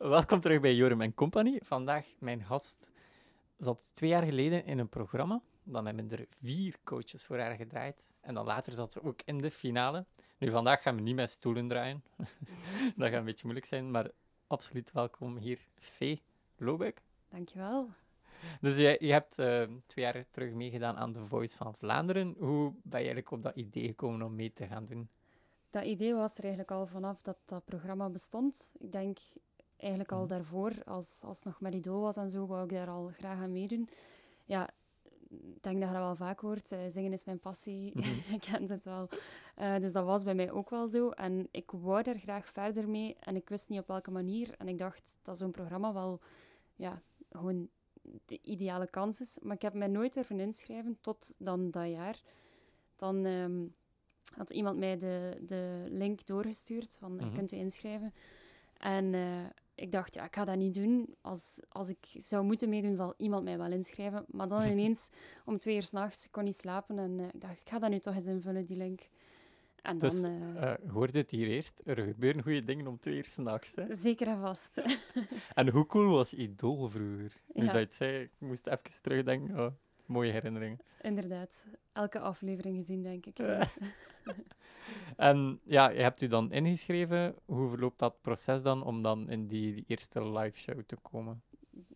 Welkom terug bij Jorum Company. Vandaag mijn gast zat twee jaar geleden in een programma. Dan hebben er vier coaches voor haar gedraaid. En dan later zat ze ook in de finale. Nu, vandaag gaan we niet met stoelen draaien. dat gaat een beetje moeilijk zijn, maar absoluut welkom hier, Fee Lobeck. Dankjewel. Dus je, je hebt uh, twee jaar terug meegedaan aan The Voice van Vlaanderen. Hoe ben je eigenlijk op dat idee gekomen om mee te gaan doen? Dat idee was er eigenlijk al vanaf dat dat programma bestond. Ik denk eigenlijk al mhm. daarvoor, als, als het nog met Idol was en zo, wou ik daar al graag aan meedoen. Ja, ik denk dat je dat wel vaak hoort. Uh, zingen is mijn passie. Mm -hmm. ik ken het wel. Uh, dus dat was bij mij ook wel zo. En ik wou daar graag verder mee. En ik wist niet op welke manier. En ik dacht dat zo'n programma wel ja, gewoon de ideale kans is. Maar ik heb mij nooit ervan inschrijven tot dan dat jaar. Dan um, had iemand mij de, de link doorgestuurd van je mhm. kunt je inschrijven. En uh, ik dacht, ja, ik ga dat niet doen. Als, als ik zou moeten meedoen, zal iemand mij wel inschrijven. Maar dan ineens, om twee uur s'nachts, kon niet slapen. En uh, ik dacht, ik ga dat nu toch eens invullen, die link. En dus, dan, uh, hoorde het hier eerst? Er gebeuren goede dingen om twee uur s'nachts. Zeker en vast. en hoe cool was Idol vroeger? Nu ja. dat je zei, ik moest even terugdenken. Oh, mooie herinneringen. Inderdaad. Elke aflevering gezien, denk ik. en ja, je hebt u dan ingeschreven. Hoe verloopt dat proces dan om dan in die, die eerste live show te komen?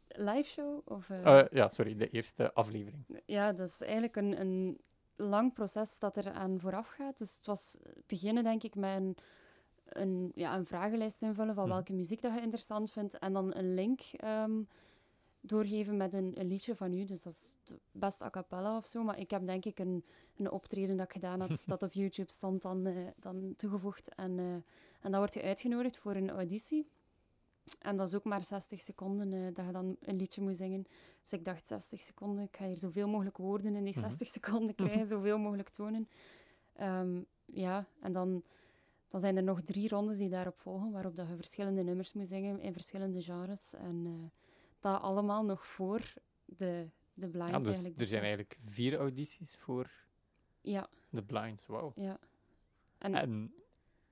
Live show? Of, uh... ja, sorry, de eerste aflevering. Ja, dat is eigenlijk een, een lang proces dat er aan vooraf gaat. Dus het was beginnen, denk ik, met een, een, ja, een vragenlijst invullen van mhm. welke muziek dat je interessant vindt. En dan een link um, doorgeven met een, een, liedje van u. Dus dat is best a cappella of zo. Maar ik heb denk ik een, een optreden dat ik gedaan had, dat op YouTube stond, dan, uh, dan toegevoegd. En, uh, en dan word je uitgenodigd voor een auditie. En dat is ook maar 60 seconden uh, dat je dan een liedje moet zingen. Dus ik dacht 60 seconden, ik ga hier zoveel mogelijk woorden in die 60 mhm. seconden krijgen, zoveel mogelijk tonen. Um, ja, en dan, dan zijn er nog drie rondes die daarop volgen, waarop dat je verschillende nummers moet zingen in verschillende genres. En dat allemaal nog voor de, de blind ja, dus eigenlijk. Er zijn eigenlijk vier audities voor ja. de blind, wow. Ja. En, en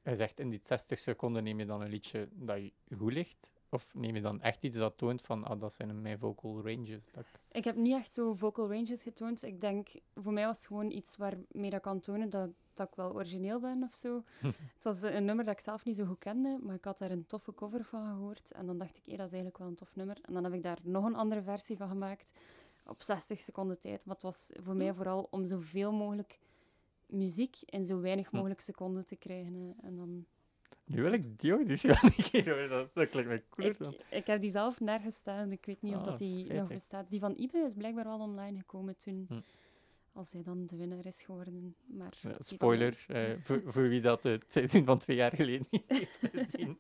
hij zegt in die 60 seconden neem je dan een liedje dat je goed ligt? Of neem je dan echt iets dat toont van, ah, dat zijn mijn vocal ranges? Dat ik... heb niet echt zo vocal ranges getoond. Ik denk, voor mij was het gewoon iets waarmee dat kan tonen dat, dat ik wel origineel ben of zo. het was een nummer dat ik zelf niet zo goed kende, maar ik had daar een toffe cover van gehoord. En dan dacht ik, hé, dat is eigenlijk wel een tof nummer. En dan heb ik daar nog een andere versie van gemaakt op 60 seconden tijd. Maar het was voor mij vooral om zoveel mogelijk muziek in zo weinig hm. mogelijk seconden te krijgen. En dan... Nu wil ik die auditie wel een keer. Dat, dat klinkt me cool. Ik, ik, heb die zelf nergens staan. Ik weet niet of ah, dat die nog bestaat. Die van Ibe is blijkbaar wel online gekomen toen. Hm. Als hij dan de winnaar is geworden. Maar spoiler, eh, voor, voor, wie dat het seizoen van twee jaar geleden niet heeft gezien.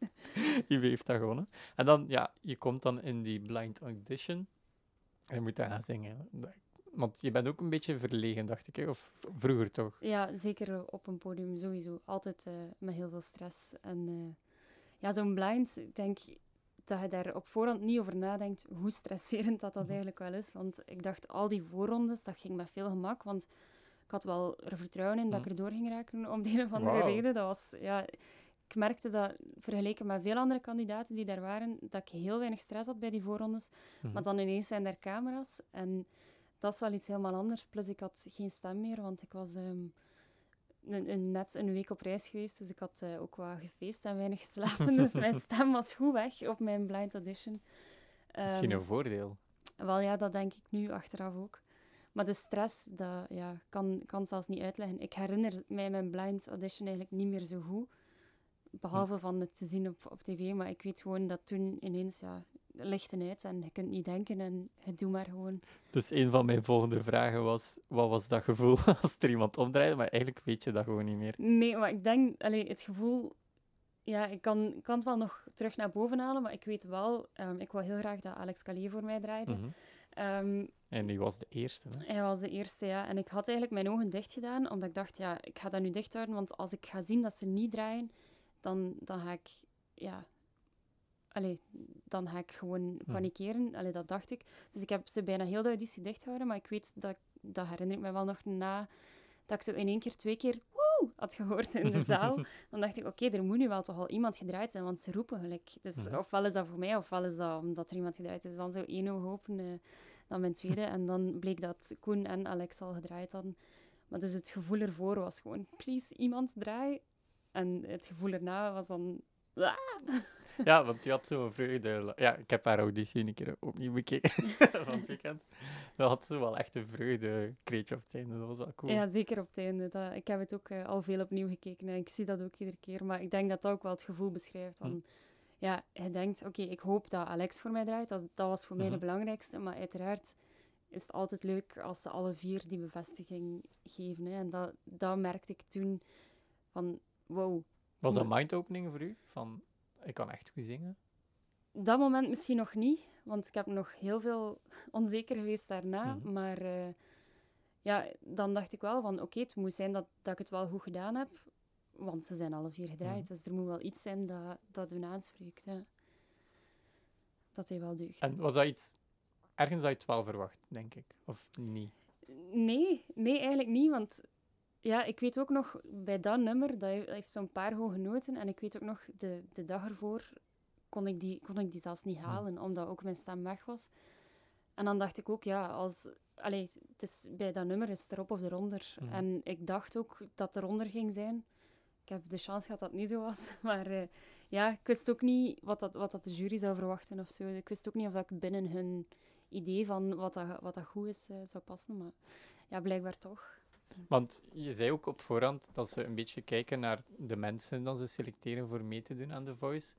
Ibe heeft dat gewonnen. En dan, ja, je komt dan in die blind audition. En je moet daar gaan zingen. Want je bent ook een beetje verlegen, dacht ik, hè? of vroeger toch? Ja, zeker op een podium sowieso. Altijd uh, met heel veel stress. En uh, ja, zo'n blind, ik denk dat je daar op voorhand niet over nadenkt hoe stresserend dat, dat mhm. eigenlijk wel is. Want ik dacht, al die voorrondes, dat ging met veel gemak. Want ik had wel er vertrouwen in dat ik mhm. er door ging raken, om de een of andere reden. Dat was, ja, ik merkte dat, vergeleken met veel andere kandidaten die daar waren, dat ik heel weinig stress had bij die voorrondes. Mhm. Maar dan ineens zijn er camera's en dat is wel iets helemaal anders. Plus, ik had geen stem meer, want ik was um, een, een, net een week op reis geweest. Dus ik had uh, ook wat gefeest en weinig geslapen. dus mijn stem was goed weg op mijn blind audition. Um, Misschien een voordeel. Wel ja, dat denk ik nu achteraf ook. Maar de stress, dat ja, kan, kan zelfs niet uitleggen. Ik herinner mij mijn blind audition eigenlijk niet meer zo goed. Behalve van het te zien op, op tv. Maar ik weet gewoon dat toen ineens ja, lichten uit en je kunt niet denken en je doet maar gewoon. Dus een van mijn volgende vragen was, wat was dat gevoel als er iemand omdraaide? Maar eigenlijk weet je dat gewoon niet meer. Nee, maar ik denk, allee, het gevoel... Ja, ik kan, kan het wel nog terug naar boven halen, maar ik weet wel... Um, ik wil heel graag dat Alex Callier voor mij draaide. Mm um, en die was de eerste, hè? Hij was de eerste, ja. En ik had eigenlijk mijn ogen dicht gedaan, omdat ik dacht, ja, ik ga dat nu dicht houden, want als ik ga zien dat ze niet draaien, dan, dan ga ik... Ja, allee, dan ga ik gewoon hm. panikeren. Allee, dat dacht ik. Dus ik heb ze bijna heel de auditie dicht gehouden. Maar ik weet, dat, dat herinner ik me wel nog na, dat ik zo in één keer, twee keer, woe, had gehoord in de zaal, dan dacht ik, oké, er moet nu wel toch al iemand gedraaid zijn, want ze roepen gelijk. Dus Mhm. ofwel is dat voor mij, ofwel is dat omdat er iemand gedraaid is. Dan zou één oog open, eh, dan mijn tweede. En dan bleek dat Koen en Alex al gedraaid hadden. Maar dus het gevoel ervoor was gewoon, please, iemand draai. En het gevoel erna was dan... "Ah." Ja, want je had zo'n vreugde. Ja, ik heb haar auditie een keer opnieuw bekeken van het weekend. Dat had zo wel echt een vreugdekreetje op het einde. Dat was wel cool. Ja, zeker op het einde. Dat, ik heb het ook eh, al veel opnieuw gekeken en ik zie dat ook iedere keer. Maar ik denk dat dat ook wel het gevoel beschrijft. Van, Hm. Ja, je denkt, oké, ik hoop dat Alex voor mij draait. Dat, dat was voor mij Mhm. de belangrijkste. Maar uiteraard is het altijd leuk als ze alle vier die bevestiging geven. Hè. En dat, dat merkte ik toen van, wow. Was dat mind-opening voor u? Van, ik kan echt goed zingen? Dat moment misschien nog niet, want ik heb nog heel veel onzeker geweest daarna. Mhm. Maar eh, ja, dan dacht ik wel van oké, het moet zijn dat, dat ik het wel goed gedaan heb. Want ze zijn alle vier gedraaid, Mhm. dus er moet wel iets zijn dat, dat hun aanspreekt. Ja. Dat hij wel deugt. En was dat iets... Ergens had je het wel verwacht, denk ik. Of niet? Nee, nee, eigenlijk niet. Want ja, ik weet ook nog bij dat nummer, dat he- dat heeft zo'n paar hoge noten. En ik weet ook nog, de, de dag ervoor kon ik, die, kon ik die zelfs niet halen, omdat ook mijn stem weg was. En dan dacht ik ook, ja, als, allee, het is, bij dat nummer is het erop of eronder. En ik dacht ook dat het eronder ging zijn. Ik heb de chance gehad dat het niet zo was. Maar eh, ja, ik wist ook niet wat, dat, wat dat de jury zou verwachten of zo. Ik wist ook niet of dat ik binnen hun idee van wat dat, wat dat goed is eh, zou passen. Maar ja, blijkbaar toch. Want je zei ook op voorhand dat ze een beetje kijken naar de mensen dat ze selecteren voor mee te doen aan The Voice.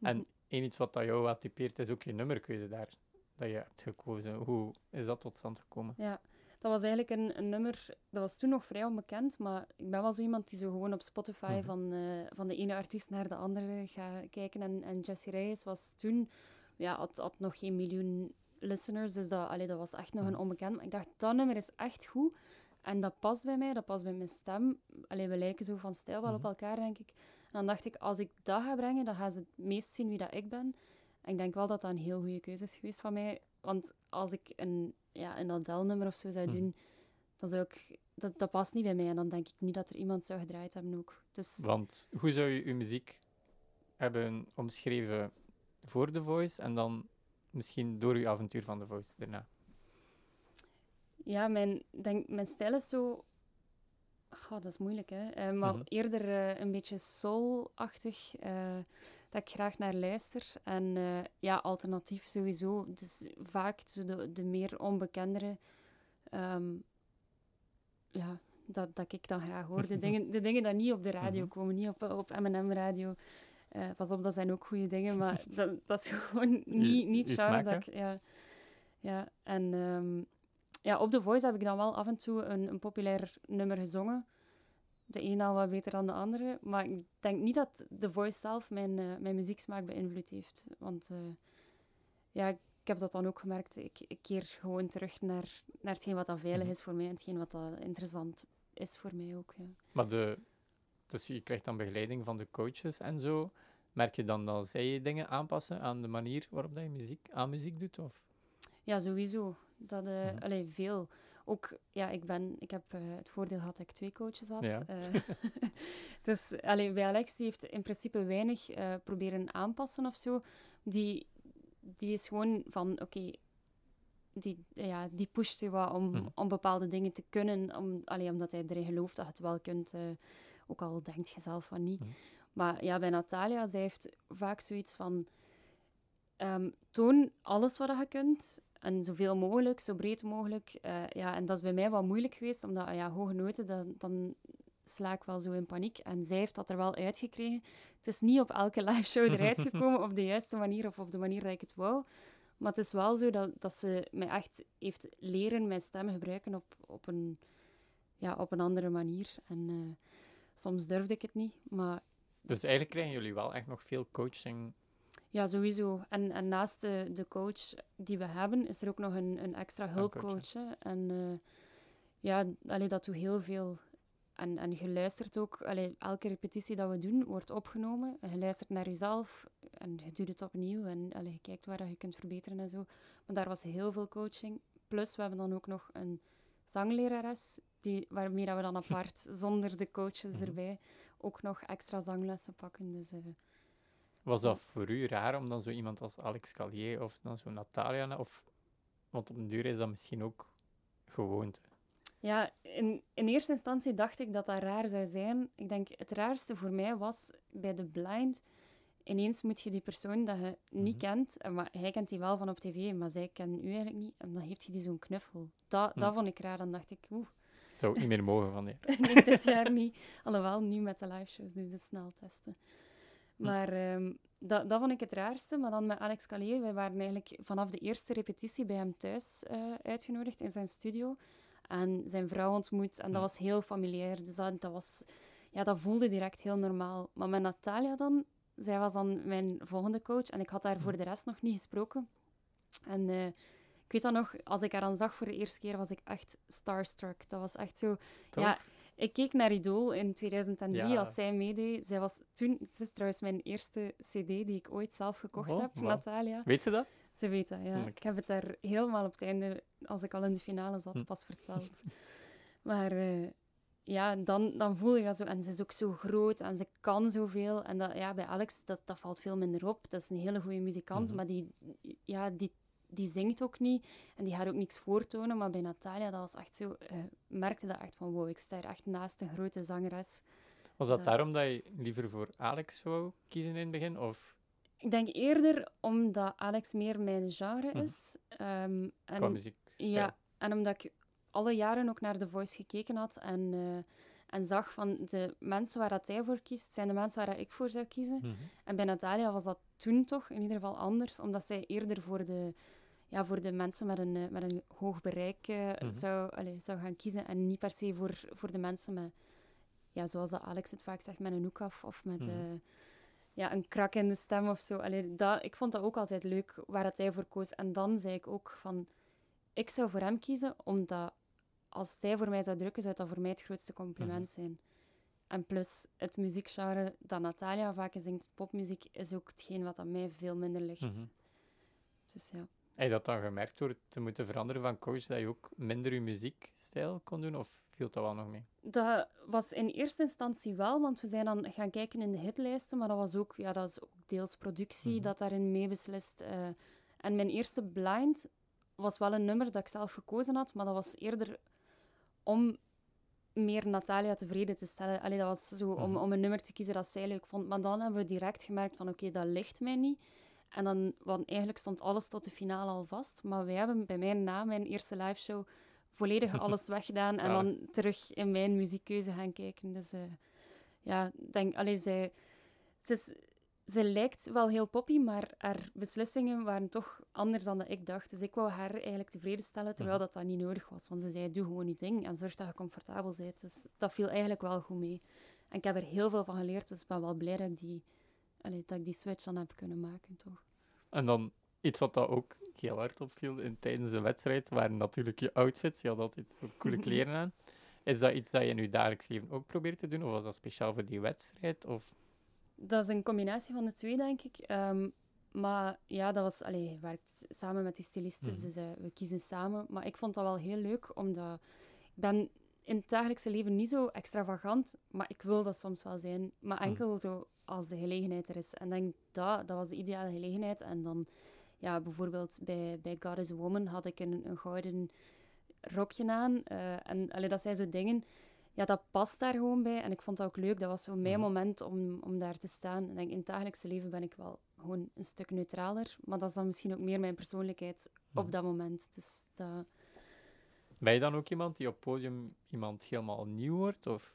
En Mhm. één iets wat dat jou wat typeert, is ook je nummerkeuze daar. Dat je hebt gekozen. Hoe is dat tot stand gekomen? Ja, dat was eigenlijk een, een nummer, dat was toen nog vrij onbekend, maar ik ben wel zo iemand die zo gewoon op Spotify Mhm. van, eh, van de ene artiest naar de andere gaat kijken. En, en Jessie Reyes was toen, ja, had, had nog geen miljoen listeners, dus dat, allee, dat was echt nog een Mhm. onbekend. Maar ik dacht, dat nummer is echt goed en dat past bij mij, dat past bij mijn stem. Allee, we lijken zo van stijl wel op Mhm. elkaar, denk ik. En dan dacht ik, als ik dat ga brengen, dan gaan ze het meest zien wie dat ik ben. En ik denk wel dat dat een heel goede keuze is geweest van mij. Want als ik een, ja, een Adele-nummer of zo zou Mhm. doen, dan zou ik... Dat, dat past niet bij mij. En dan denk ik niet dat er iemand zou gedraaid hebben ook. Dus Want hoe zou je je muziek hebben omschreven voor The Voice en dan misschien door je avontuur van The Voice daarna? Ja, mijn, denk, mijn stijl is zo... Goh, dat is moeilijk, hè. Eh, maar Mhm. eerder eh, een beetje soul-achtig. eh, dat ik graag naar luister. En ja, alternatief sowieso. Het is vaak zo de, de meer onbekendere... ehm, ja, dat, dat ik dan graag hoor. De dingen, de dingen die niet op de radio Mhm. komen, niet op, op M&M-radio. Pas op, dat zijn ook goede dingen, maar dat, dat is gewoon niet, niet genre dat ik... Ja, ja, en ehm, ja, op The Voice heb ik dan wel af en toe een, een populair nummer gezongen. De ene al wat beter dan de andere. Maar ik denk niet dat The Voice zelf mijn, eh, mijn muzieksmaak beïnvloed heeft. Want eh, ja, ik heb dat dan ook gemerkt. Ik, ik keer gewoon terug naar, naar hetgeen wat dat veilig Mhm. is voor mij en hetgeen wat dat interessant is voor mij ook. Ja. Maar de, dus je krijgt dan begeleiding van de coaches en zo. Merk je dan dat zij dingen aanpassen aan de manier waarop dat je muziek, aan muziek doet? Of? Ja, sowieso. Dat, allee, veel. Ook, ja, ik, ben, ik heb eh, het voordeel gehad dat ik twee coaches had. Ja. Eh, dus allee, bij Alex, die heeft in principe weinig proberen aanpassen of zo. Die, die is gewoon van, oké, die, ja, die pusht je wat om, Mhm. om bepaalde dingen te kunnen. Om, allee, omdat hij erin gelooft dat je het wel kunt. ook al denkt je zelf van niet. Mhm. Maar ja, bij Natalia, zij heeft vaak zoiets van... ehm, toon alles wat je kunt. En zoveel mogelijk, zo breed mogelijk. Eh, ja, en dat is bij mij wat moeilijk geweest, omdat ah ja, hoge noten, dan, dan sla ik wel zo in paniek. En zij heeft dat er wel uitgekregen. Het is niet op elke live show eruit gekomen op de juiste manier of op de manier dat ik het wou. Maar het is wel zo dat, dat ze mij echt heeft leren mijn stem gebruiken op, op, een, ja, op een andere manier. En eh, soms durfde ik het niet, maar Dus eigenlijk krijgen jullie wel echt nog veel coaching. Ja, sowieso. En, en naast de, de coach die we hebben, is er ook nog een, een extra hulpcoach. hè. En eh, ja, allee, dat doet heel veel. En, en je luistert ook, allee, elke repetitie dat we doen, wordt opgenomen. En je luistert naar jezelf en je doet het opnieuw. En allee, je kijkt waar dat je kunt verbeteren en zo. Maar daar was heel veel coaching. Plus, we hebben dan ook nog een zanglerares die, waarmee dat we dan apart, zonder de coaches erbij, ook nog extra zanglessen pakken. Dus, eh, Was dat voor u raar om dan zo iemand als Alex Calier of dan zo Natalia, of, want op een duur is dat misschien ook gewoonte? Ja, in, in eerste instantie dacht ik dat dat raar zou zijn. Ik denk, het raarste voor mij was bij de blind. Ineens moet je die persoon dat je niet Mhm. kent, en maar hij kent die wel van op tv, maar zij kennen u eigenlijk niet, en dan heeft je die zo'n knuffel. Dat, Hm. dat vond ik raar. Dan dacht ik, oeh, Zou niet meer mogen van die. nee, dit jaar niet. Alhoewel, nu met de liveshows doen ze snel testen. Maar ehm, dat, dat vond ik het raarste. Maar dan met Alex Callier, wij waren eigenlijk vanaf de eerste repetitie bij hem thuis eh, uitgenodigd in zijn studio. En zijn vrouw ontmoet. En dat was heel familiair. Dus dat, dat, was, ja, dat voelde direct heel normaal. Maar met Natalia dan, zij was dan mijn volgende coach. En ik had haar voor de rest nog niet gesproken. En eh, ik weet dat nog, als ik haar dan zag voor de eerste keer, was ik echt starstruck. Dat was echt zo... Toch? Ja, ik keek naar Idol in 2003 Ja. als zij meedeed. Zij was toen, het is trouwens mijn eerste CD die ik ooit zelf gekocht Oh, heb. Natalia. Weet je dat? Ze weet dat, ja. Ik heb het daar helemaal op het einde, als ik al in de finale zat, Hm. pas verteld. maar eh, ja, dan, dan voel je dat zo. En ze is ook zo groot en ze kan zoveel. En dat, ja, bij Alex, dat, dat valt veel minder op. Dat is een hele goede muzikant, Mhm. maar die, ja, die, die zingt ook niet. En die gaat ook niks voortonen. Maar bij Natalia, dat was echt zo... eh merkte dat echt van, wow, ik sta echt naast een grote zangeres. Was dat Dat- daarom dat je liever voor Alex wou kiezen in het begin? Of Ik denk eerder omdat Alex meer mijn genre Mhm. is. Qua en, muziek? ja, en omdat ik alle jaren ook naar The Voice gekeken had en, eh, en zag van de mensen waar dat hij voor kiest, zijn de mensen waar dat ik voor zou kiezen. Mhm. En bij Natalia was dat toen toch in ieder geval anders, omdat zij eerder voor de, ja, voor de mensen met een, eh, met een hoog bereik eh, Mhm. zou, allee, zou gaan kiezen en niet per se voor, voor de mensen met, ja, zoals dat Alex het vaak zegt, met een hoek af of met Mhm. eh, ja, een krak in de stem of zo. Allee, dat, ik vond dat ook altijd leuk waar dat hij voor koos. En dan zei ik ook van, ik zou voor hem kiezen, omdat als hij voor mij zou drukken, zou dat voor mij het grootste compliment Mhm. zijn. En plus, het muziekgenre dat Natalia vaak zingt, popmuziek, is ook hetgeen wat aan mij veel minder ligt. Dus ja. Heb je dat dan gemerkt door te moeten veranderen van coach, dat je ook minder je muziekstijl kon doen? Of viel dat wel nog mee? Dat was in eerste instantie wel, want we zijn dan gaan kijken in de hitlijsten, maar dat was ook, ja, dat is ook deels productie Mhm. dat daarin meebeslist. eh. en mijn eerste blind was wel een nummer dat ik zelf gekozen had, maar dat was eerder om meer Natalia tevreden te stellen. Allee, dat was zo om, Mhm. om een nummer te kiezen dat zij leuk vond. Maar dan hebben we direct gemerkt van oké, dat ligt mij niet. En dan, want eigenlijk stond alles tot de finale al vast. Maar wij hebben bij mij na mijn eerste liveshow volledig alles weggedaan en dan terug in mijn muziekkeuze gaan kijken. Dus eh, ja, denk, allee, zij, ze, is, ze lijkt wel heel poppy, maar haar beslissingen waren toch anders dan dat ik dacht. Dus ik wou haar eigenlijk tevreden stellen, terwijl Mhm. dat dat niet nodig was. Want ze zei, doe gewoon je ding en zorg dat je comfortabel bent. Dus dat viel eigenlijk wel goed mee. En ik heb er heel veel van geleerd, dus ik ben wel blij dat ik die, allee, dat ik die switch dan heb kunnen maken, toch. En dan iets wat dat ook heel hard opviel in, tijdens de wedstrijd, waren natuurlijk je outfits. Je had altijd zo coole kleren aan. Is dat iets dat je in je dagelijks leven ook probeert te doen? Of was dat speciaal voor die wedstrijd? Of... Dat is een combinatie van de twee, denk ik. Ehm, maar ja, dat was... Allee, je werkt samen met die stylisten, Mhm. dus eh, we kiezen samen. Maar ik vond dat wel heel leuk, omdat... Ik ben in het dagelijkse leven niet zo extravagant, maar ik wil dat soms wel zijn. Maar Mhm. enkel zo als de gelegenheid er is. En ik denk, dat, dat was de ideale gelegenheid. En dan, ja, bijvoorbeeld bij, bij God is a Woman had ik een, een gouden rokje aan. eh, en allee, dat zijn zo dingen ja, dat past daar gewoon bij. En ik vond dat ook leuk. Dat was zo mijn Mhm. moment om, om daar te staan. En denk, in het dagelijkse leven ben ik wel gewoon een stuk neutraler. Maar dat is dan misschien ook meer mijn persoonlijkheid Mhm. op dat moment. Dus dat... Ben je dan ook iemand die op podium iemand helemaal nieuw wordt? Of,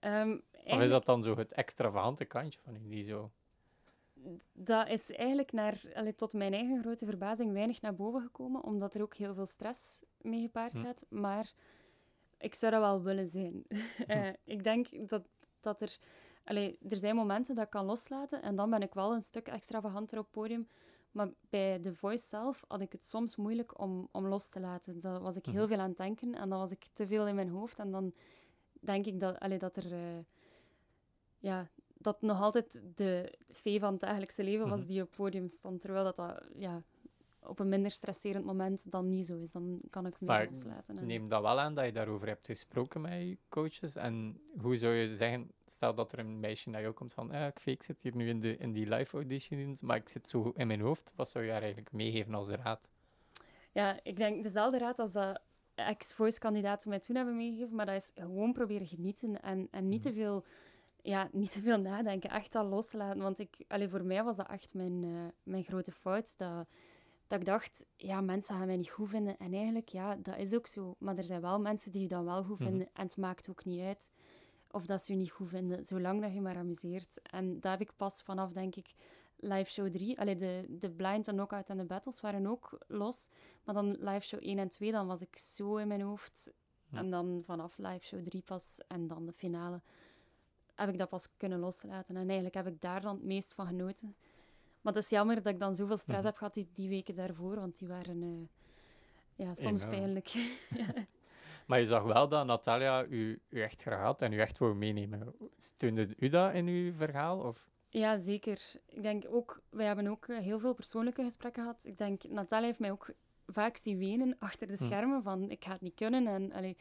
Ehm, of is dat dan zo het extravagante kantje van je die zo... dat is eigenlijk naar, allee, tot mijn eigen grote verbazing weinig naar boven gekomen, omdat er ook heel veel stress mee gepaard Hm. gaat. Maar ik zou dat wel willen zijn. Eh, ik denk dat, dat er... Allee, er zijn momenten dat ik kan loslaten en dan ben ik wel een stuk extravaganter op het podium. Maar bij The Voice zelf had ik het soms moeilijk om, om los te laten. Dan was ik heel Mhm. veel aan het denken en dan was ik te veel in mijn hoofd. En dan denk ik dat, allee, dat er... eh, ja, dat nog altijd de vee van het dagelijkse leven was Mhm. die op het podium stond. Terwijl dat, dat ja, op een minder stresserend moment dan niet zo is. Dan kan ik meer Maar loslaten. en- Neem dat wel aan dat je daarover hebt gesproken met je coaches. En hoe zou je zeggen, stel dat er een meisje naar jou komt van, ah, ik, ik zit hier nu in, de, in die live auditions, maar ik zit zo in mijn hoofd. Wat zou je haar eigenlijk meegeven als raad? Ja, ik denk dezelfde raad als dat ex-voice-kandidaten mij toen hebben meegegeven, maar dat is gewoon proberen genieten en, en niet, te veel, ja, niet te veel nadenken, echt dat loslaten. Want ik, allee, voor mij was dat echt mijn, eh, mijn grote fout, dat, dat ik dacht, ja, mensen gaan mij niet goed vinden. En eigenlijk, ja, dat is ook zo. Maar er zijn wel mensen die je dan wel goed Mhm. vinden en het maakt ook niet uit of dat ze je niet goed vinden, zolang dat je maar amuseert. En dat heb ik pas vanaf, denk ik, live show 3. Allee, de, de blind, de knockout en de battles waren ook los. Maar dan live show 1 en 2, dan was ik zo in mijn hoofd. En dan vanaf live show 3 pas en dan de finale heb ik dat pas kunnen loslaten. En eigenlijk heb ik daar dan het meest van genoten. Maar het is jammer dat ik dan zoveel stress Mhm. heb gehad die, die weken daarvoor, want die waren eh, ja, soms Enorm. pijnlijk. Maar je zag wel dat Natalia u, u echt graag had en u echt wou meenemen. Steunde u dat in uw verhaal? Of? Ja, zeker. Ik denk ook, wij hebben ook eh, heel veel persoonlijke gesprekken gehad. Ik denk, Natalia heeft mij ook vaak zien wenen achter de Hm. schermen van ik ga het niet kunnen. En, allee,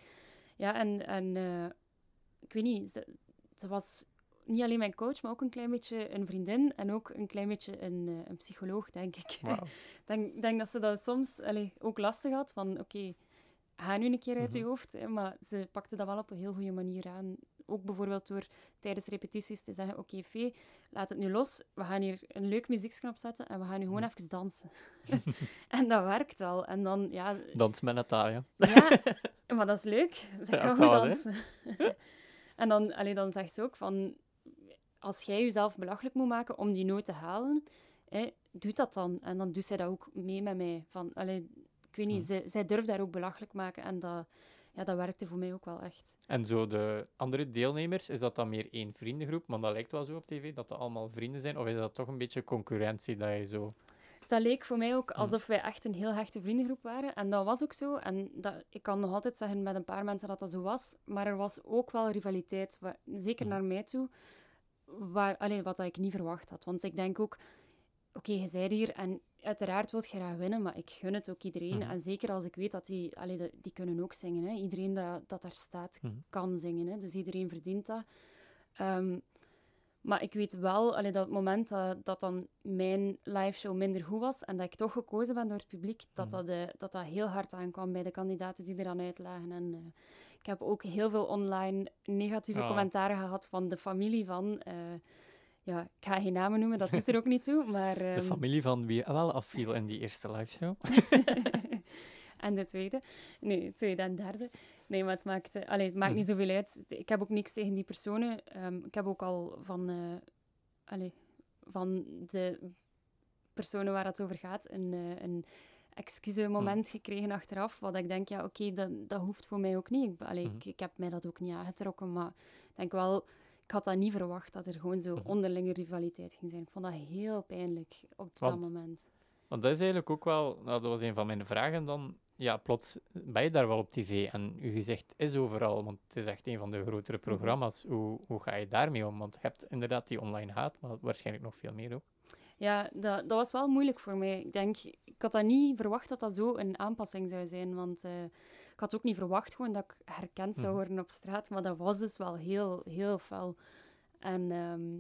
ja, en, en eh, ik weet niet, ze, was niet alleen mijn coach, maar ook een klein beetje een vriendin en ook een klein beetje een, eh, een psycholoog, denk ik. Ik denk, denk dat ze dat soms allee, ook lastig had, van oké, ga nu een keer uit je Mhm. hoofd. Hè, maar ze pakte dat wel op een heel goede manier aan. Ook bijvoorbeeld door tijdens repetities te zeggen, oké Fee, laat het nu los. We gaan hier een leuk muzieksknop zetten en we gaan nu gewoon Mhm. even dansen. en dat werkt wel. En dan, ja... Dans met Natalia. Ja, maar dat is leuk. Ze Ja, kan goed dansen. En dan, allee, dan zegt ze ook van... Als jij jezelf belachelijk moet maken om die noot te halen, hè, doe dat dan. En dan doet zij dat ook mee met mij. Van, allee, ik weet niet, Hm. zij, zij durft daar ook belachelijk maken. En dat, ja, dat werkte voor mij ook wel echt. En zo de andere deelnemers, is dat dan meer één vriendengroep? Want dat lijkt wel zo op tv, dat dat allemaal vrienden zijn. Of is dat toch een beetje concurrentie dat je zo... Dat leek voor mij ook Hm. alsof wij echt een heel hechte vriendengroep waren. En dat was ook zo. En dat, ik kan nog altijd zeggen met een paar mensen dat dat zo was. Maar er was ook wel rivaliteit, zeker Hm. naar mij toe, waar, wat dat ik niet verwacht had. Want ik denk ook, oké, je bent hier en uiteraard wil je graag winnen, maar ik gun het ook iedereen. Mhm. En zeker als ik weet dat die, allee, die kunnen ook zingen. Hè. Iedereen dat, dat daar staat, kan zingen. Hè. Dus iedereen verdient dat. Ehm, maar ik weet wel, allee, dat het moment dat, dat dan mijn live show minder goed was en dat ik toch gekozen ben door het publiek, dat, Mhm. dat, eh, dat, dat heel hard aankwam bij de kandidaten die er dan uitlagen. En, eh, ik heb ook heel veel online negatieve Ah. commentaren gehad van de familie van... eh, ja, ik ga geen namen noemen, dat doet er ook niet toe, maar... De ehm, familie van wie wel afviel in die eerste liveshow. en de tweede. Nee, tweede en derde. Nee, maar het maakt, eh, allee, het maakt niet zoveel uit. Ik heb ook niks tegen die personen. Ehm, ik heb ook al van, allee, van de personen waar het over gaat een, eh een excusemoment gekregen achteraf. Wat ik denk, ja, oké, dat, dat hoeft voor mij ook niet. Ik, allee, Mhm. ik, ik heb mij dat ook niet aangetrokken, maar ik denk wel... Ik had dat niet verwacht, dat er gewoon zo onderlinge rivaliteit ging zijn. Ik vond dat heel pijnlijk op Want- dat moment. Want dat is eigenlijk ook wel, nou, dat was een van mijn vragen dan. Ja, plots ben je daar wel op tv en je gezicht is overal, want het is echt een van de grotere programma's. Hoe, hoe ga je daarmee om? Want je hebt inderdaad die online haat, maar waarschijnlijk nog veel meer ook. Ja, dat, dat was wel moeilijk voor mij. Ik denk, ik had dat niet verwacht dat dat zo een aanpassing zou zijn. Want eh, ik had ook niet verwacht gewoon dat ik herkend zou Mhm. worden op straat. Maar dat was dus wel heel, heel fel. En ehm,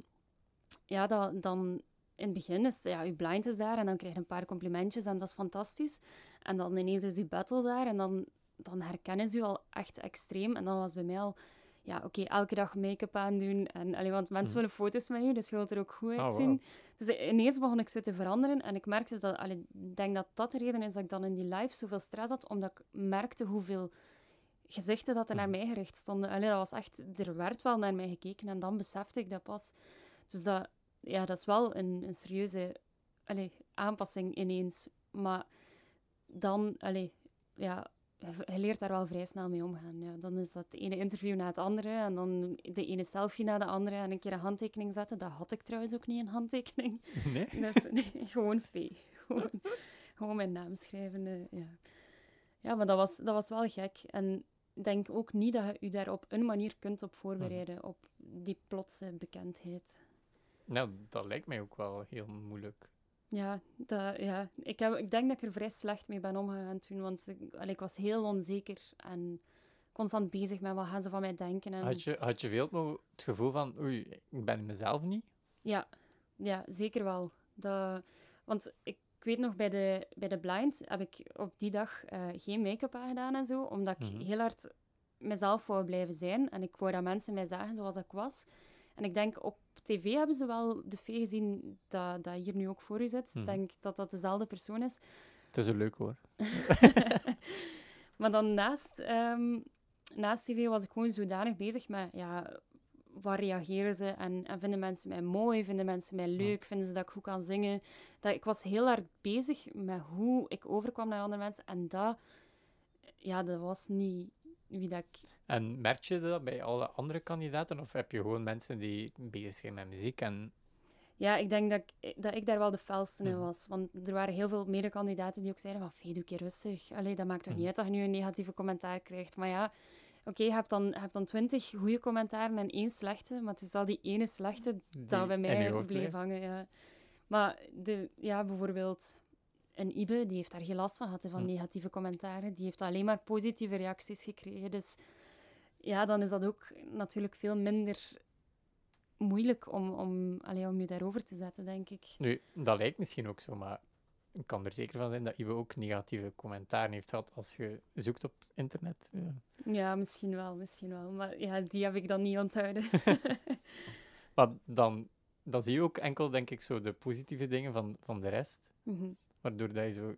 ja, dat, dan in het begin is ja, je blind is daar en dan krijg je een paar complimentjes en dat is fantastisch. En dan ineens is je battle daar en dan, dan herkennen ze je al echt extreem. En dan was bij mij al, ja, oké, elke dag make-up aandoen. En, allee, want mensen Mhm. willen foto's met je, dus je wilt er ook goed Oh, uitzien. Dus ineens begon ik zo te veranderen en ik merkte dat, allee, ik denk dat dat de reden is dat ik dan in die live zoveel stress had, omdat ik merkte hoeveel gezichten dat er naar Mhm. mij gericht stonden. Allee, dat was echt, er werd wel naar mij gekeken en dan besefte ik dat pas. Dus dat, ja, dat is wel een, een serieuze allee, aanpassing ineens. Maar dan, allee, ja, je leert daar wel vrij snel mee omgaan. Ja. Dan is dat ene interview na het andere en dan de ene selfie na de andere en een keer een handtekening zetten. Dat had ik trouwens ook niet, een handtekening. Nee? Dus, nee, gewoon vee. Gewoon, gewoon mijn naam schrijven. eh, ja. ja, maar dat was, dat was wel gek. En ik denk ook niet dat je je daar op een manier kunt op voorbereiden, op die plotse bekendheid. Nou, dat lijkt mij ook wel heel moeilijk. Ja, dat, ja. Ik, heb, ik denk dat ik er vrij slecht mee ben omgegaan toen, want ik, allee, ik was heel onzeker en constant bezig met wat gaan ze van mij denken. En... Had, je, had je veel het gevoel van, oei, ik ben mezelf niet? Ja, ja zeker wel. Dat, want ik weet nog, bij de, bij de blind heb ik op die dag uh, geen make-up aangedaan en zo, omdat ik mhm. heel hard mezelf wou blijven zijn. En ik wou dat mensen mij zagen zoals ik was. En ik denk, op tv hebben ze wel de vee gezien dat, dat hier nu ook voor u zit. Ik mhm. denk dat dat dezelfde persoon is. Het is een leuk hoor. maar dan naast, um, naast tv was ik gewoon zodanig bezig met... Ja, waar reageren ze? En, en, vinden mensen mij mooi? Vinden mensen mij leuk? Vinden ze dat ik goed kan zingen? Dat, ik was heel hard bezig met hoe ik overkwam naar andere mensen. En dat, ja, dat was niet wie dat ik... En merk je dat bij alle andere kandidaten? Of heb je gewoon mensen die bezig zijn met muziek en... Ja, ik denk dat ik, dat ik daar wel de felste in mhm. was. Want er waren heel veel medekandidaten die ook zeiden van... Fee, doe keer rustig. Allee, dat maakt toch niet mhm. uit dat je nu een negatieve commentaar krijgt. Maar ja, oké, je hebt dan, hebt dan twintig goede commentaren en één slechte. Maar het is wel die ene slechte dat bij mij bleef hangen. Ja. Maar de, ja, bijvoorbeeld een Ibe, die heeft daar geen last van gehad, van hm. negatieve commentaren. Die heeft alleen maar positieve reacties gekregen. Dus ja, dan is dat ook natuurlijk veel minder moeilijk om, om, allee, om je daarover te zetten, denk ik. Nu, dat lijkt misschien ook zo, maar ik kan er zeker van zijn dat Ibe ook negatieve commentaren heeft gehad als je zoekt op internet. Ja, ja misschien wel, misschien wel. Maar ja, die heb ik dan niet onthouden. maar dan, dan zie je ook enkel, denk ik, zo de positieve dingen van, van de rest. Mm Waardoor dat je zo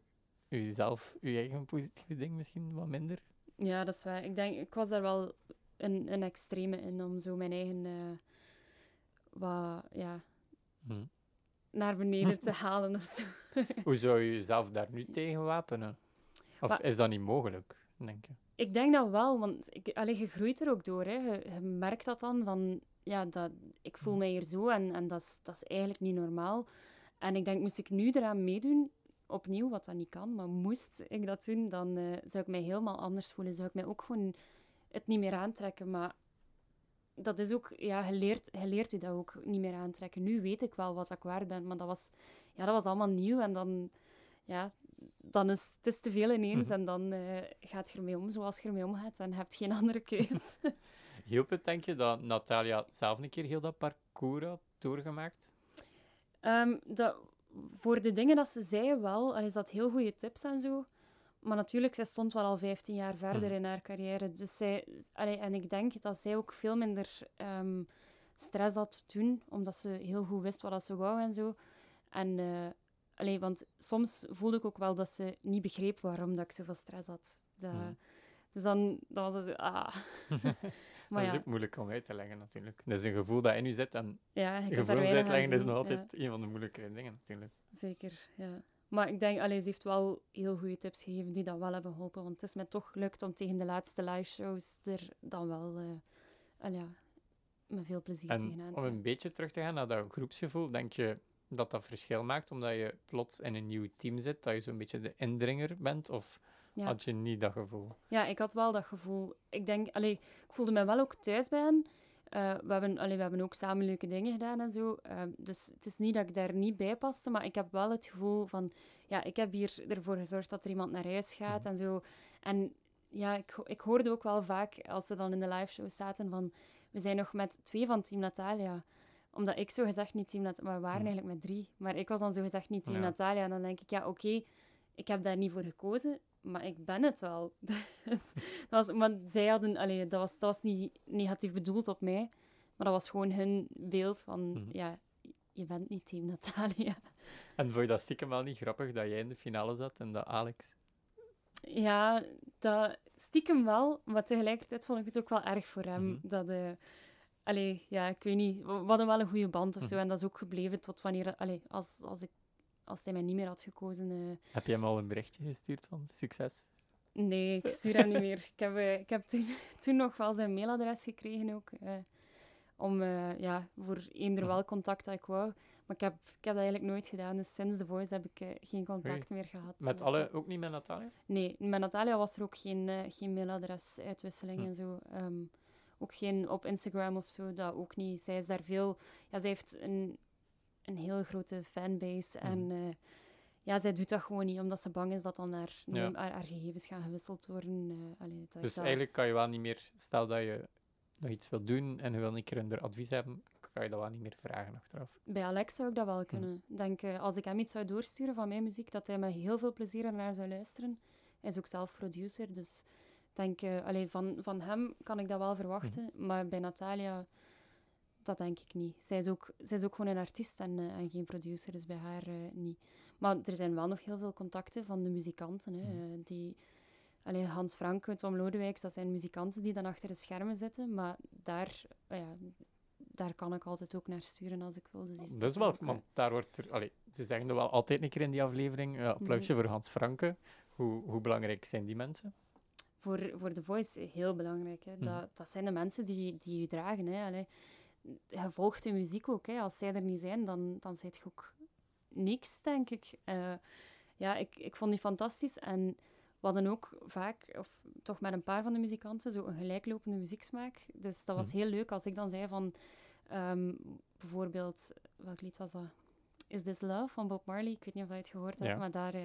jezelf, je eigen positieve ding misschien wat minder. Ja, dat is waar. Ik denk, ik was daar wel een, een extreme in om zo mijn eigen uh, wat, ja, hm. naar beneden te halen of zo. Hoe zou je jezelf daar nu tegen wapenen? Of is dat niet mogelijk, denk je? Ik denk dat wel, want ik, allee, je groeit er ook door. Hè. Je, merkt dat dan van, ja, dat, ik voel hm. mij hier zo en, en dat, is, dat is eigenlijk niet normaal. En ik denk, moest ik nu eraan meedoen, opnieuw, wat dat niet kan, maar moest ik dat doen, dan uh, zou ik mij helemaal anders voelen. Zou ik mij ook gewoon het niet meer aantrekken. Maar dat is ook, ja, je leert, je leert je dat ook niet meer aantrekken. Nu weet ik wel wat ik waard ben, maar dat was, ja, dat was allemaal nieuw. En dan, ja, dan is het is te veel ineens mhm. en dan uh, gaat je ermee om zoals je ermee omgaat en heb je geen andere keus. Hielp het, denk je, dat Natalia zelf een keer heel dat parcours had doorgemaakt? Um, dat voor de dingen dat ze zei wel, is dat heel goede tips en zo. Maar natuurlijk, zij stond wel al 15 jaar verder hm. in haar carrière. Dus zij, allee, en ik denk dat zij ook veel minder um, stress had toen, omdat ze heel goed wist wat ze wou en zo. En, uh, allee, want soms voelde ik ook wel dat ze niet begreep waarom dat ik zoveel stress had. Dat, hm. Dus dan, dan was het zo, ah. maar dat is ook moeilijk om uit te leggen, natuurlijk. Dat is een gevoel dat in u zit en ja, gevoelens uitleggen is nog altijd een van de moeilijke dingen, natuurlijk. Zeker, ja. Maar ik denk, allee, ze heeft wel heel goede tips gegeven die dat wel hebben geholpen. Want het is mij toch gelukt om tegen de laatste live shows er dan wel uh, ja, met veel plezier en tegenaan te Om een beetje terug te gaan naar dat groepsgevoel, denk je dat dat verschil maakt omdat je plots in een nieuw team zit, dat je zo'n beetje de indringer bent? Of had je niet dat gevoel? Ja, ik had wel dat gevoel. Ik denk, allee, ik voelde me wel ook thuis bij hen. Uh, we, hebben, allee, we hebben ook samen leuke dingen gedaan en zo. Uh, dus het is niet dat ik daar niet bij paste, maar ik heb wel het gevoel van... Ja, ik heb hier ervoor gezorgd dat er iemand naar huis gaat mhm. en zo. En ja, ik, ik hoorde ook wel vaak, als ze dan in de live show zaten, van... We zijn nog met twee van Team Natalia omdat ik zo gezegd niet Team Natalia... Maar we waren mhm. eigenlijk met drie. Maar ik was dan zo gezegd niet Team Natalia. En dan denk ik, ja, oké, ik heb daar niet voor gekozen maar ik ben het wel. dus, dat was, maar zij hadden, allee, dat, was, dat was niet negatief bedoeld op mij, maar dat was gewoon hun beeld van, mhm. ja, je bent niet team Natalia. En vond je dat stiekem wel niet grappig dat jij in de finale zat en dat Alex? Ja, dat stiekem wel, maar tegelijkertijd vond ik het ook wel erg voor hem. Mhm. Dat, uh, allee, ja, ik weet niet, we hadden wel een goede band of zo, mhm. en dat is ook gebleven tot wanneer, allee, als, als ik als hij mij niet meer had gekozen. Uh... Heb je hem al een berichtje gestuurd van succes? Nee, ik stuur hem niet meer. Ik heb, uh, ik heb toen, toen nog wel zijn mailadres gekregen ook. Uh, om ja, voor eender wel contact dat ik wou. Maar ik heb, ik heb dat eigenlijk nooit gedaan. Dus sinds The Voice heb ik geen contact meer gehad. Met alle, ook niet met Natalia? Nee, met Natalia was er ook geen, geen mailadres-uitwisseling hm. en zo. Um, ook geen op Instagram of zo, dat ook niet. Zij is daar veel... Ja, zij heeft een een heel grote fanbase. Mhm. En eh, ja, zij doet dat gewoon niet, omdat ze bang is dat dan haar, Ja. haar, haar gegevens gaan gewisseld worden. eh allee, dat is Dus dat- eigenlijk kan je wel niet meer, stel dat je nog iets wil doen en je wil een keer een advies hebben, kan je dat wel niet meer vragen achteraf. Bij Alex zou ik dat wel kunnen. Ik denk, eh, als ik hem iets zou doorsturen van mijn muziek, dat hij met heel veel plezier naar zou luisteren. Hij is ook zelf producer, dus denk, allee, van, van hem kan ik dat wel verwachten. Maar bij Natalia, dat denk ik niet. Zij is ook, zij is ook gewoon een artiest en, eh, en geen producer, dus bij haar eh, niet. Maar er zijn wel nog heel veel contacten van de muzikanten. Hè, Mhm. eh, die, allee, Hans Franke, Tom Lodewijks, dat zijn muzikanten die dan achter de schermen zitten. Maar daar, eh, ja, daar kan ik altijd ook naar sturen als ik wil. Dus Dat is wel, ook, want daar wordt er, allee, ze zeggen er wel altijd een keer in die aflevering, ja, applausje Mhm. voor Hans Franke. Hoe, hoe belangrijk zijn die mensen? voor, voor The Voice heel belangrijk. Hè. Mhm. Dat, dat zijn de mensen die, die je dragen. Hè. Allee, je volgt de muziek ook. Hè. Als zij er niet zijn, dan, dan zit je ook niks, denk ik. Eh, ja, ik, ik vond die fantastisch. En we hadden ook vaak, of toch met een paar van de muzikanten, zo een gelijklopende muzieksmaak. Dus dat was Mhm. heel leuk als ik dan zei van... ehm, bijvoorbeeld, welk lied was dat? Is This Love van Bob Marley. Ik weet niet of je het gehoord hebt, Ja. maar daar eh,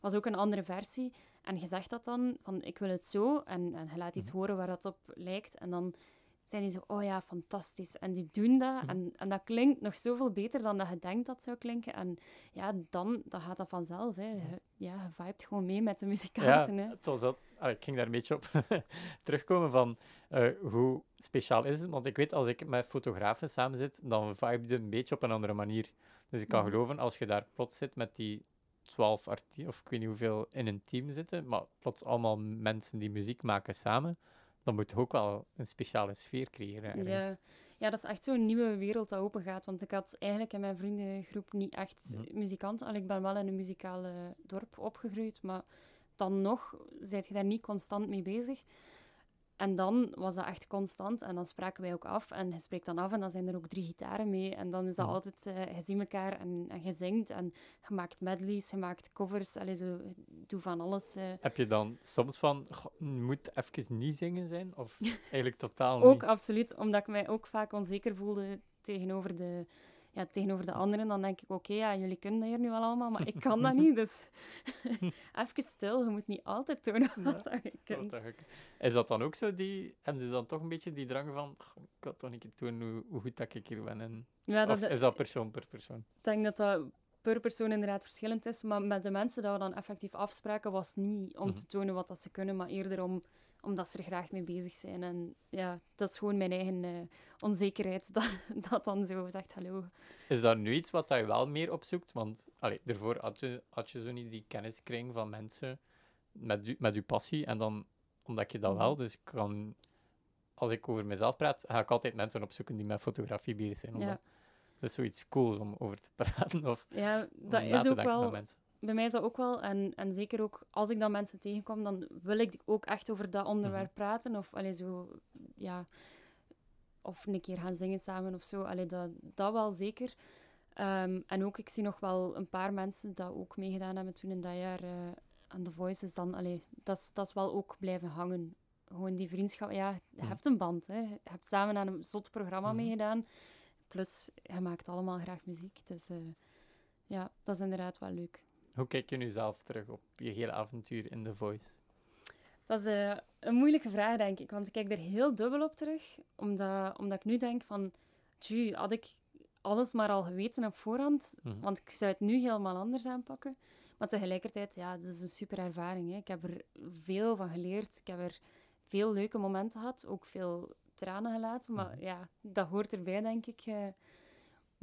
was ook een andere versie. En je zegt dat dan, van ik wil het zo, en, en je laat iets Mhm. horen waar dat op lijkt. En dan zijn die zo, oh ja, fantastisch. En die doen dat, Mhm. en, en dat klinkt nog zoveel beter dan dat je denkt dat zou klinken. En ja, dan, dan gaat dat vanzelf. Hè. Je, ja, je vibet gewoon mee met de Ja, muzikanten. hè. het was dat, allee, ik ging daar een beetje op terugkomen van eh, hoe speciaal is het. Want ik weet, als ik met fotografen samen zit, dan vibe je een beetje op een andere manier. Dus ik kan geloven, als je daar plots zit met die twaalf artiesten, of ik weet niet hoeveel in een team zitten, maar plots allemaal mensen die muziek maken samen, dan moet je ook wel een speciale sfeer creëren. Ja. ja, dat is echt zo'n nieuwe wereld dat open gaat. Want ik had eigenlijk in mijn vriendengroep niet echt Mhm. muzikanten. Al, ik ben wel in een muzikale dorp opgegroeid, maar dan nog zit je daar niet constant mee bezig. En dan was dat echt constant. En dan spraken wij ook af. En je spreekt dan af en dan zijn er ook drie gitaren mee. En dan is dat altijd... eh je ziet elkaar en, en je zingt. En je maakt medleys, je maakt covers. Allee, zo, doe van alles. eh. Heb je dan soms van, "Goh, je moet even niet zingen zijn? Of eigenlijk totaal Ook niet? absoluut, omdat ik mij ook vaak onzeker voelde tegenover de, ja, tegenover de anderen. Dan denk ik, oké, ja, jullie kunnen dat hier nu wel allemaal, maar ik kan dat niet. Dus even stil, je moet niet altijd tonen wat je kunt. Is dat dan ook zo, die, hebben ze dan toch een beetje die drang van, "Goh, ik wil toch een keer tonen hoe, hoe goed dat ik hier ben? En, Ja, dat, of is dat persoon per persoon? Ik denk dat dat per persoon inderdaad verschillend is, maar met de mensen dat we dan effectief afspraken, was niet om Mhm. te tonen wat dat ze kunnen, maar eerder om, omdat ze er graag mee bezig zijn. En ja, dat is gewoon mijn eigen eh, onzekerheid dat, dat dan zo zegt hallo. Is dat nu iets wat je wel meer opzoekt? Want allee, daarvoor had je, had je zo niet die kenniskring van mensen met, u, met uw passie. En dan, omdat je dat Mhm. wel, dus ik kan, als ik over mezelf praat, ga ik altijd mensen opzoeken die met fotografie bezig zijn. Ja. Omdat Dat is zoiets cools om over te praten of Ja, dat is ook wel. Bij mij is dat ook wel. En, en zeker ook als ik dan mensen tegenkom, dan wil ik ook echt over dat onderwerp Mhm. praten. Of allee, zo, ja, of een keer gaan zingen samen of zo. Allee, dat, dat wel zeker. Ehm, en ook, ik zie nog wel een paar mensen dat ook meegedaan hebben toen in dat jaar eh, aan The Voice. Dus dan, allee, dat, is, wel ook blijven hangen. Gewoon die vriendschap. Ja, je hebt een band. Hè. Je hebt samen aan een zot programma Mhm. meegedaan. Plus, je maakt allemaal graag muziek. Dus eh, ja, dat is inderdaad wel leuk. Hoe kijk je nu zelf terug op je hele avontuur in The Voice? Dat is eh, een moeilijke vraag, denk ik. Want ik kijk er heel dubbel op terug. Omdat, omdat ik nu denk van... Tju, had ik alles maar al geweten op voorhand? Mhm. Want ik zou het nu helemaal anders aanpakken. Maar tegelijkertijd, ja, dat is een super ervaring. Hè. Ik heb er veel van geleerd. Ik heb er veel leuke momenten gehad. Ook veel tranen gelaten. Maar Mhm. ja, dat hoort erbij, denk ik. eh.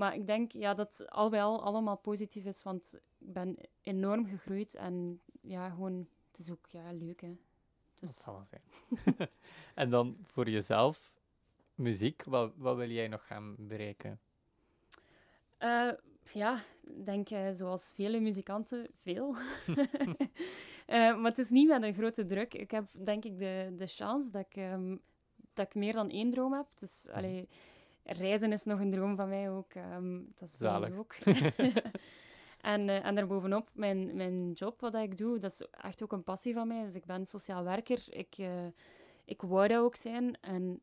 Maar ik denk ja, dat het al bij al allemaal positief is. Want ik ben enorm gegroeid. En ja, gewoon... Het is ook ja, leuk, hè. Dat Dus zal wel zijn. en dan voor jezelf, muziek, wat, wat wil jij nog gaan bereiken? Eh, ja, ik denk eh, zoals vele muzikanten, veel. Eh, maar het is niet met een grote druk. Ik heb denk ik de, de chance dat ik, ehm, dat ik meer dan één droom heb. Dus Mhm. allee, reizen is nog een droom van mij ook. ehm, dat is Zalig. jullie ook. en, eh, en daarbovenop, mijn, mijn job, wat ik doe, dat is echt ook een passie van mij. Dus ik ben sociaal werker. Ik, eh, ik wou dat ook zijn. En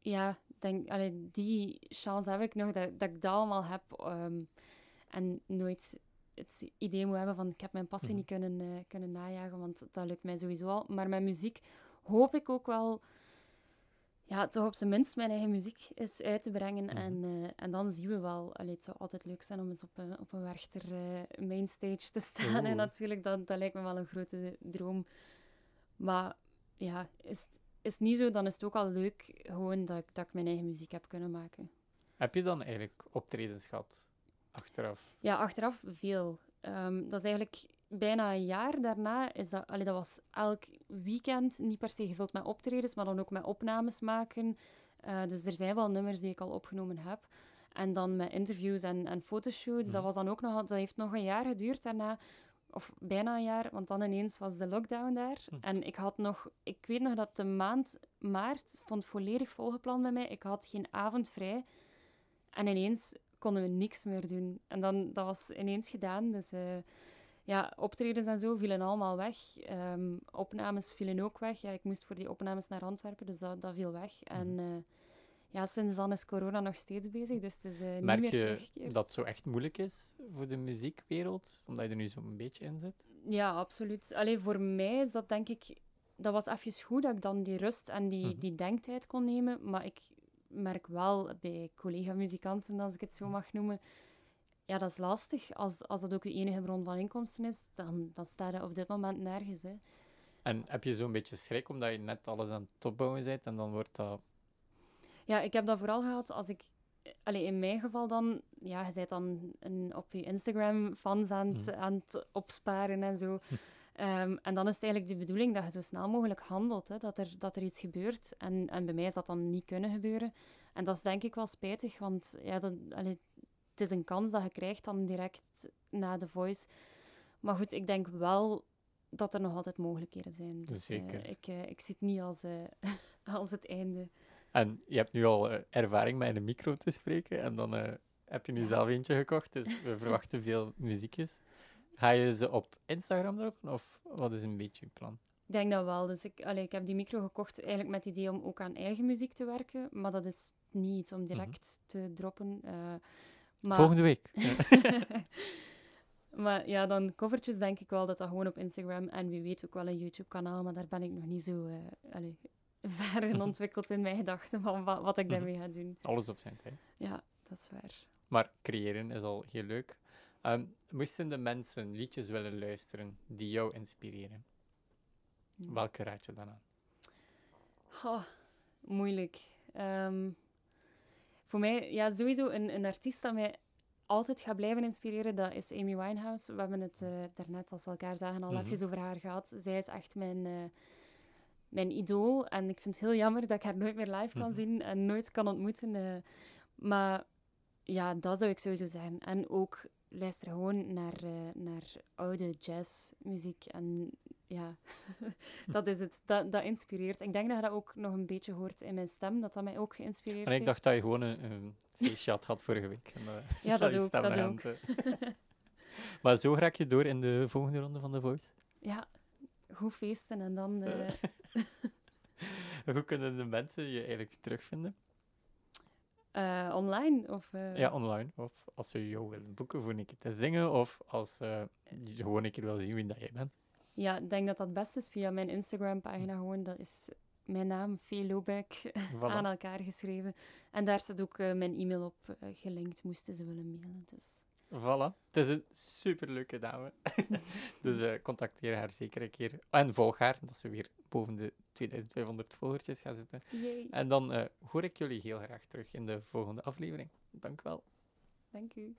ja, denk, allee, die chance heb ik nog, dat, dat ik dat allemaal heb. ehm, En nooit het idee moet hebben van ik heb mijn passie Mhm. niet kunnen, eh, kunnen najagen, want dat lukt mij sowieso al. Maar met muziek hoop ik ook wel ja, toch op zijn minst mijn eigen muziek is uit te brengen. Mhm. en, eh, en dan zien we wel. Allee, het zou altijd leuk zijn om eens op een, op een Werchter eh, mainstage te staan. En natuurlijk, dat, dat lijkt me wel een grote droom. Maar ja, is, het- is niet zo, dan is het ook al leuk gewoon dat, ik- dat ik mijn eigen muziek heb kunnen maken. Heb je dan eigenlijk optredens gehad achteraf? Ja, achteraf veel. Ehm, dat is eigenlijk bijna een jaar daarna. Is dat, allee, dat was elk weekend niet per se gevuld met optredens, maar dan ook met opnames maken. Eh, dus er zijn wel nummers die ik al opgenomen heb. En dan met interviews en, en fotoshoots. Mhm. Dat, was dan ook nog, dat heeft nog een jaar geduurd daarna. Of bijna een jaar, want dan ineens was de lockdown daar. Hm. En ik had nog... Ik weet nog dat de maand maart stond volledig volgepland bij mij. Ik had geen avond vrij. En ineens konden we niks meer doen. En dan, dat was ineens gedaan. Dus eh, ja, optredens en zo vielen allemaal weg. Ehm, opnames vielen ook weg. Ja, ik moest voor die opnames naar Antwerpen, dus dat, dat viel weg. En eh, ja, sinds dan is corona nog steeds bezig, dus het is eh, niet Merk meer je teruggekeerd. dat het zo echt moeilijk is voor de muziekwereld? Omdat je er nu zo'n beetje in zit? Ja, absoluut. Alleen voor mij is dat denk ik... Dat was even goed dat ik dan die rust en die, Mhm. die denktijd kon nemen. Maar ik merk wel bij collega-muzikanten, als ik het zo mag noemen... Ja, dat is lastig. Als, als dat ook je enige bron van inkomsten is, dan, dan sta je op dit moment nergens. Hè. En heb je zo'n beetje schrik omdat je net alles aan het opbouwen bent en dan wordt dat... Ja, ik heb dat vooral gehad als ik... Allee, in mijn geval dan... Ja, je bent dan een, op je Instagram fans aan het, Mhm. aan het opsparen en zo. Ehm, en dan is het eigenlijk de bedoeling dat je zo snel mogelijk handelt. Hè, dat, er, dat er iets gebeurt. En, en bij mij is dat dan niet kunnen gebeuren. En dat is denk ik wel spijtig, want ja, dat, allee, het is een kans dat je krijgt dan direct na de voice. Maar goed, ik denk wel dat er nog altijd mogelijkheden zijn. Dus eh, Zeker. ik, eh, ik zie het niet als, eh, als het einde. En je hebt nu al ervaring met in een micro te spreken en dan heb je nu zelf eentje gekocht, dus we verwachten veel muziekjes. Ga je ze op Instagram droppen of wat is een beetje je plan? Ik denk dat wel. Dus ik, allee, ik heb die micro gekocht eigenlijk met het idee om ook aan eigen muziek te werken. Maar dat is niet iets om direct te droppen. Maar, Volgende week. maar ja, dan covertjes denk ik wel dat dat gewoon op Instagram en wie weet ook wel een YouTube-kanaal. Maar daar ben ik nog niet zo eh, ver in ontwikkeld in mijn gedachten van wat, wat ik daarmee ga doen. Alles op zijn tijd. Ja, dat is waar. Maar creëren is al heel leuk. Ehm, moesten de mensen liedjes willen luisteren die jou inspireren, welke raad je dan aan? Goh, moeilijk. Ehm, voor mij, ja, sowieso een, een artiest dat mij altijd gaat blijven inspireren, dat is Amy Winehouse. We hebben het eh, daarnet, als we elkaar zagen, al Mhm. even over haar gehad. Zij is echt mijn, eh, mijn idool. En ik vind het heel jammer dat ik haar nooit meer live kan Mhm. zien en nooit kan ontmoeten. eh. maar ja, dat zou ik sowieso zeggen. En ook luister gewoon naar, naar oude jazzmuziek. En ja, dat is het. Dat, dat inspireert. Ik denk dat je dat ook nog een beetje hoort in mijn stem, dat dat mij ook geïnspireerd En ik heeft. dacht dat je gewoon een, een feestje had vorige week. En, eh, Ja, dat je ook, dat ook. te- maar zo raak je door in de volgende ronde van The Voice. Ja, goed feesten en dan... eh, Hoe kunnen de mensen je eigenlijk terugvinden? eh, online of... eh, Ja, online. Of als ze jou willen boeken voor een keer te zingen. Of als ze gewoon een keer wil zien wie dat jij bent. Ja, ik denk dat dat best is via mijn Instagram-pagina gewoon. Dat is mijn naam, Vee Voilà. aan elkaar geschreven. En daar staat ook eh, mijn e-mail op eh, gelinkt, moesten ze willen mailen. Dus Voilà. Het is een superleuke dame. dus eh, contacteer haar zeker een keer. En volg haar, dat ze weer boven de 2500 volgertjes gaat zitten. yay, En dan hoor ik jullie heel graag terug in de volgende aflevering. Dank wel. dank u.